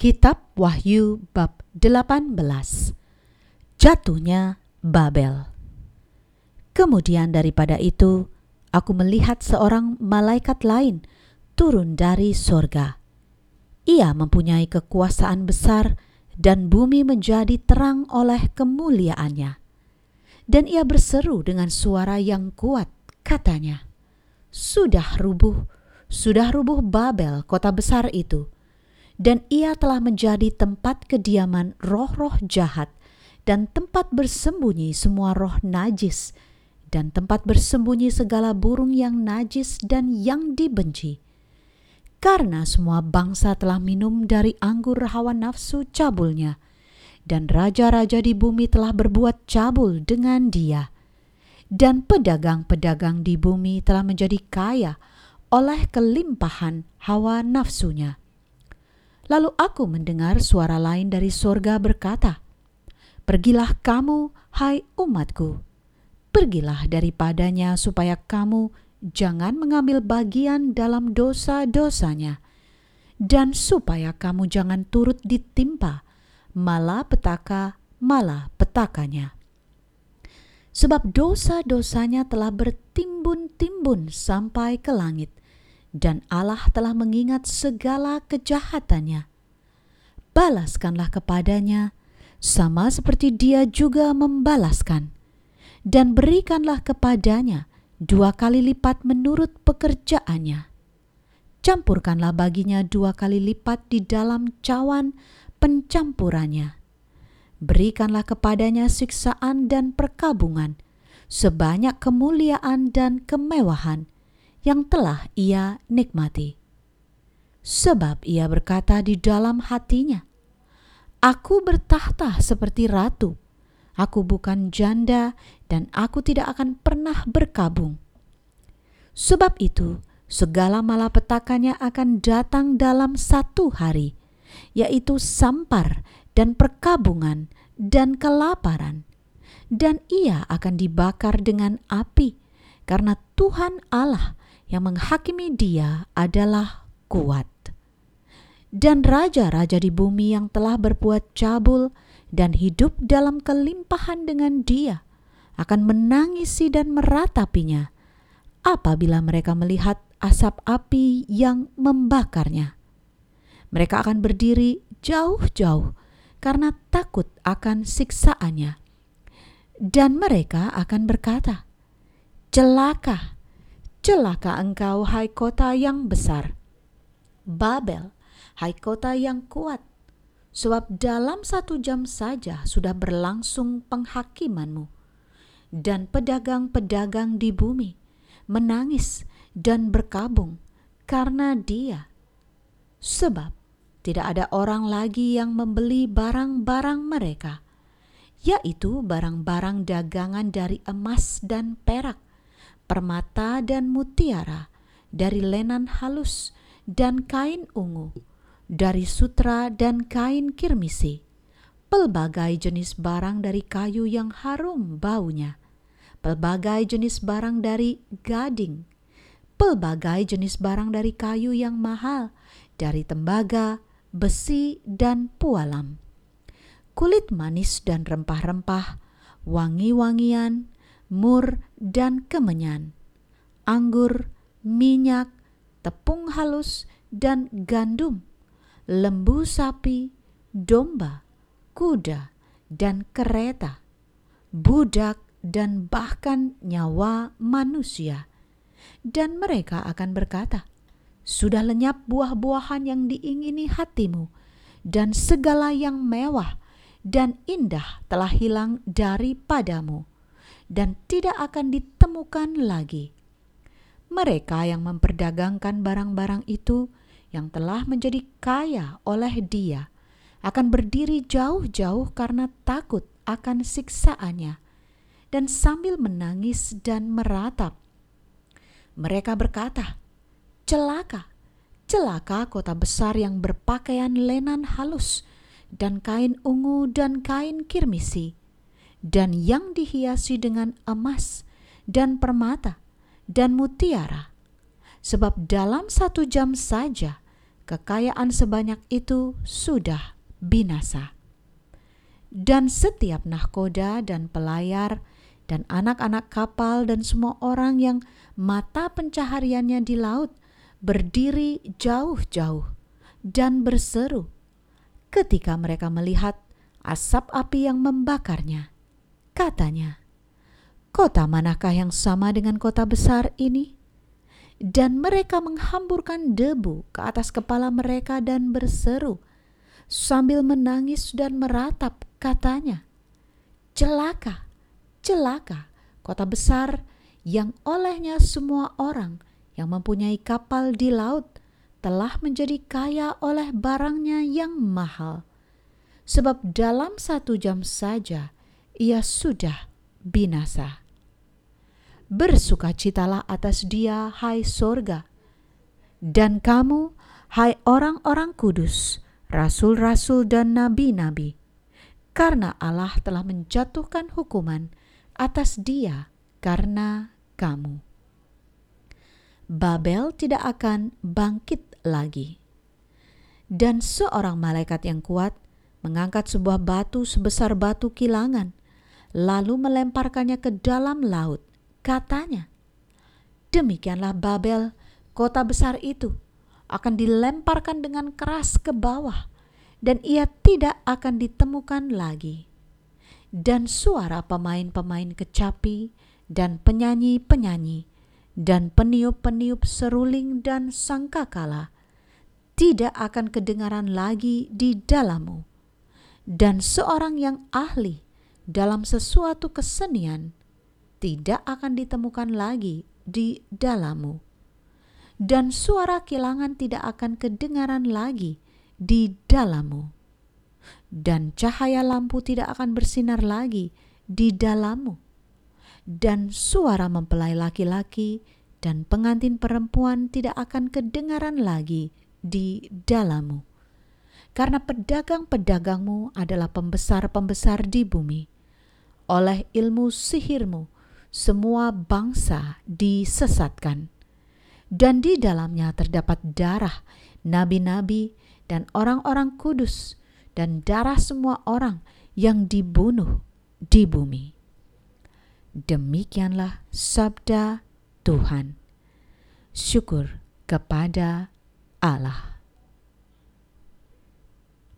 Kitab Wahyu bab 18 Jatuhnya Babel Kemudian daripada itu aku melihat seorang malaikat lain turun dari sorga. Ia mempunyai kekuasaan besar dan bumi menjadi terang oleh kemuliaannya. Dan ia berseru dengan suara yang kuat, katanya, Sudah rubuh, sudah rubuh Babel, kota besar itu dan ia telah menjadi tempat kediaman roh-roh jahat dan tempat bersembunyi semua roh najis dan tempat bersembunyi segala burung yang najis dan yang dibenci. Karena semua bangsa telah minum dari anggur hawa nafsu cabulnya, dan raja-raja di bumi telah berbuat cabul dengan dia. Dan pedagang-pedagang di bumi telah menjadi kaya oleh kelimpahan hawa nafsunya Lalu aku mendengar suara lain dari sorga berkata, Pergilah kamu, hai umatku, pergilah daripadanya supaya kamu jangan mengambil bagian dalam dosa-dosanya, dan supaya kamu jangan turut ditimpa malah petaka malah petakanya. Sebab dosa-dosanya telah bertimbun-timbun sampai ke langit, dan Allah telah mengingat segala kejahatannya. Balaskanlah kepadanya, sama seperti dia juga membalaskan, dan berikanlah kepadanya dua kali lipat menurut pekerjaannya. Campurkanlah baginya dua kali lipat di dalam cawan pencampurannya. Berikanlah kepadanya siksaan dan perkabungan, sebanyak kemuliaan dan kemewahan, yang telah ia nikmati. Sebab ia berkata di dalam hatinya, Aku bertahta seperti ratu, aku bukan janda dan aku tidak akan pernah berkabung. Sebab itu, segala malapetakannya akan datang dalam satu hari, yaitu sampar dan perkabungan dan kelaparan, dan ia akan dibakar dengan api, karena Tuhan Allah yang menghakimi dia adalah kuat. Dan raja-raja di bumi yang telah berbuat cabul dan hidup dalam kelimpahan dengan dia akan menangisi dan meratapinya apabila mereka melihat asap api yang membakarnya. Mereka akan berdiri jauh-jauh karena takut akan siksaannya. Dan mereka akan berkata, "Celaka, Celaka engkau, hai kota yang besar, Babel, hai kota yang kuat, sebab dalam satu jam saja sudah berlangsung penghakimanmu, dan pedagang-pedagang di bumi menangis dan berkabung karena dia. Sebab tidak ada orang lagi yang membeli barang-barang mereka, yaitu barang-barang dagangan dari emas dan perak, permata dan mutiara, dari lenan halus dan kain ungu, dari sutra dan kain kirmisi, pelbagai jenis barang dari kayu yang harum baunya, pelbagai jenis barang dari gading, pelbagai jenis barang dari kayu yang mahal, dari tembaga, besi, dan pualam, kulit manis dan rempah-rempah, wangi-wangian, mur dan kemenyan, anggur, minyak, tepung halus, dan gandum, lembu sapi, domba, kuda, dan kereta, budak, dan bahkan nyawa manusia. Dan mereka akan berkata, "Sudah lenyap buah-buahan yang diingini hatimu, dan segala yang mewah dan indah telah hilang daripadamu." Dan tidak akan ditemukan lagi. Mereka yang memperdagangkan barang-barang itu yang telah menjadi kaya oleh Dia akan berdiri jauh-jauh karena takut akan siksaannya dan sambil menangis dan meratap. Mereka berkata, "Celaka, celaka kota besar yang berpakaian lenan halus dan kain ungu dan kain kirmisi." Dan yang dihiasi dengan emas dan permata dan mutiara. Sebab dalam satu jam saja kekayaan sebanyak itu sudah binasa. Dan setiap nahkoda dan pelayar dan anak-anak kapal dan semua orang yang mata pencahariannya di laut berdiri jauh-jauh dan berseru ketika mereka melihat asap api yang membakarnya. Katanya, "Kota manakah yang sama dengan kota besar ini?" dan mereka menghamburkan debu ke atas kepala mereka dan berseru sambil menangis dan meratap katanya celaka celaka kota besar yang olehnya semua orang yang mempunyai kapal di laut telah menjadi kaya oleh barangnya yang mahal sebab dalam satu jam saja ia sudah binasa bersukacitalah atas dia, hai sorga. Dan kamu, hai orang-orang kudus, rasul-rasul dan nabi-nabi, karena Allah telah menjatuhkan hukuman atas dia karena kamu. Babel tidak akan bangkit lagi. Dan seorang malaikat yang kuat mengangkat sebuah batu sebesar batu kilangan, lalu melemparkannya ke dalam laut Katanya, demikianlah Babel, kota besar itu, akan dilemparkan dengan keras ke bawah, dan ia tidak akan ditemukan lagi. Dan suara pemain-pemain kecapi dan penyanyi-penyanyi dan peniup-peniup seruling dan sangkakala tidak akan kedengaran lagi di dalammu. Dan seorang yang ahli dalam sesuatu kesenian tidak akan ditemukan lagi di dalammu. Dan suara kilangan tidak akan kedengaran lagi di dalammu. Dan cahaya lampu tidak akan bersinar lagi di dalammu. Dan suara mempelai laki-laki dan pengantin perempuan tidak akan kedengaran lagi di dalammu. Karena pedagang-pedagangmu adalah pembesar-pembesar di bumi. Oleh ilmu sihirmu, semua bangsa disesatkan, dan di dalamnya terdapat darah nabi-nabi dan orang-orang kudus, dan darah semua orang yang dibunuh di bumi. Demikianlah sabda Tuhan. Syukur kepada Allah.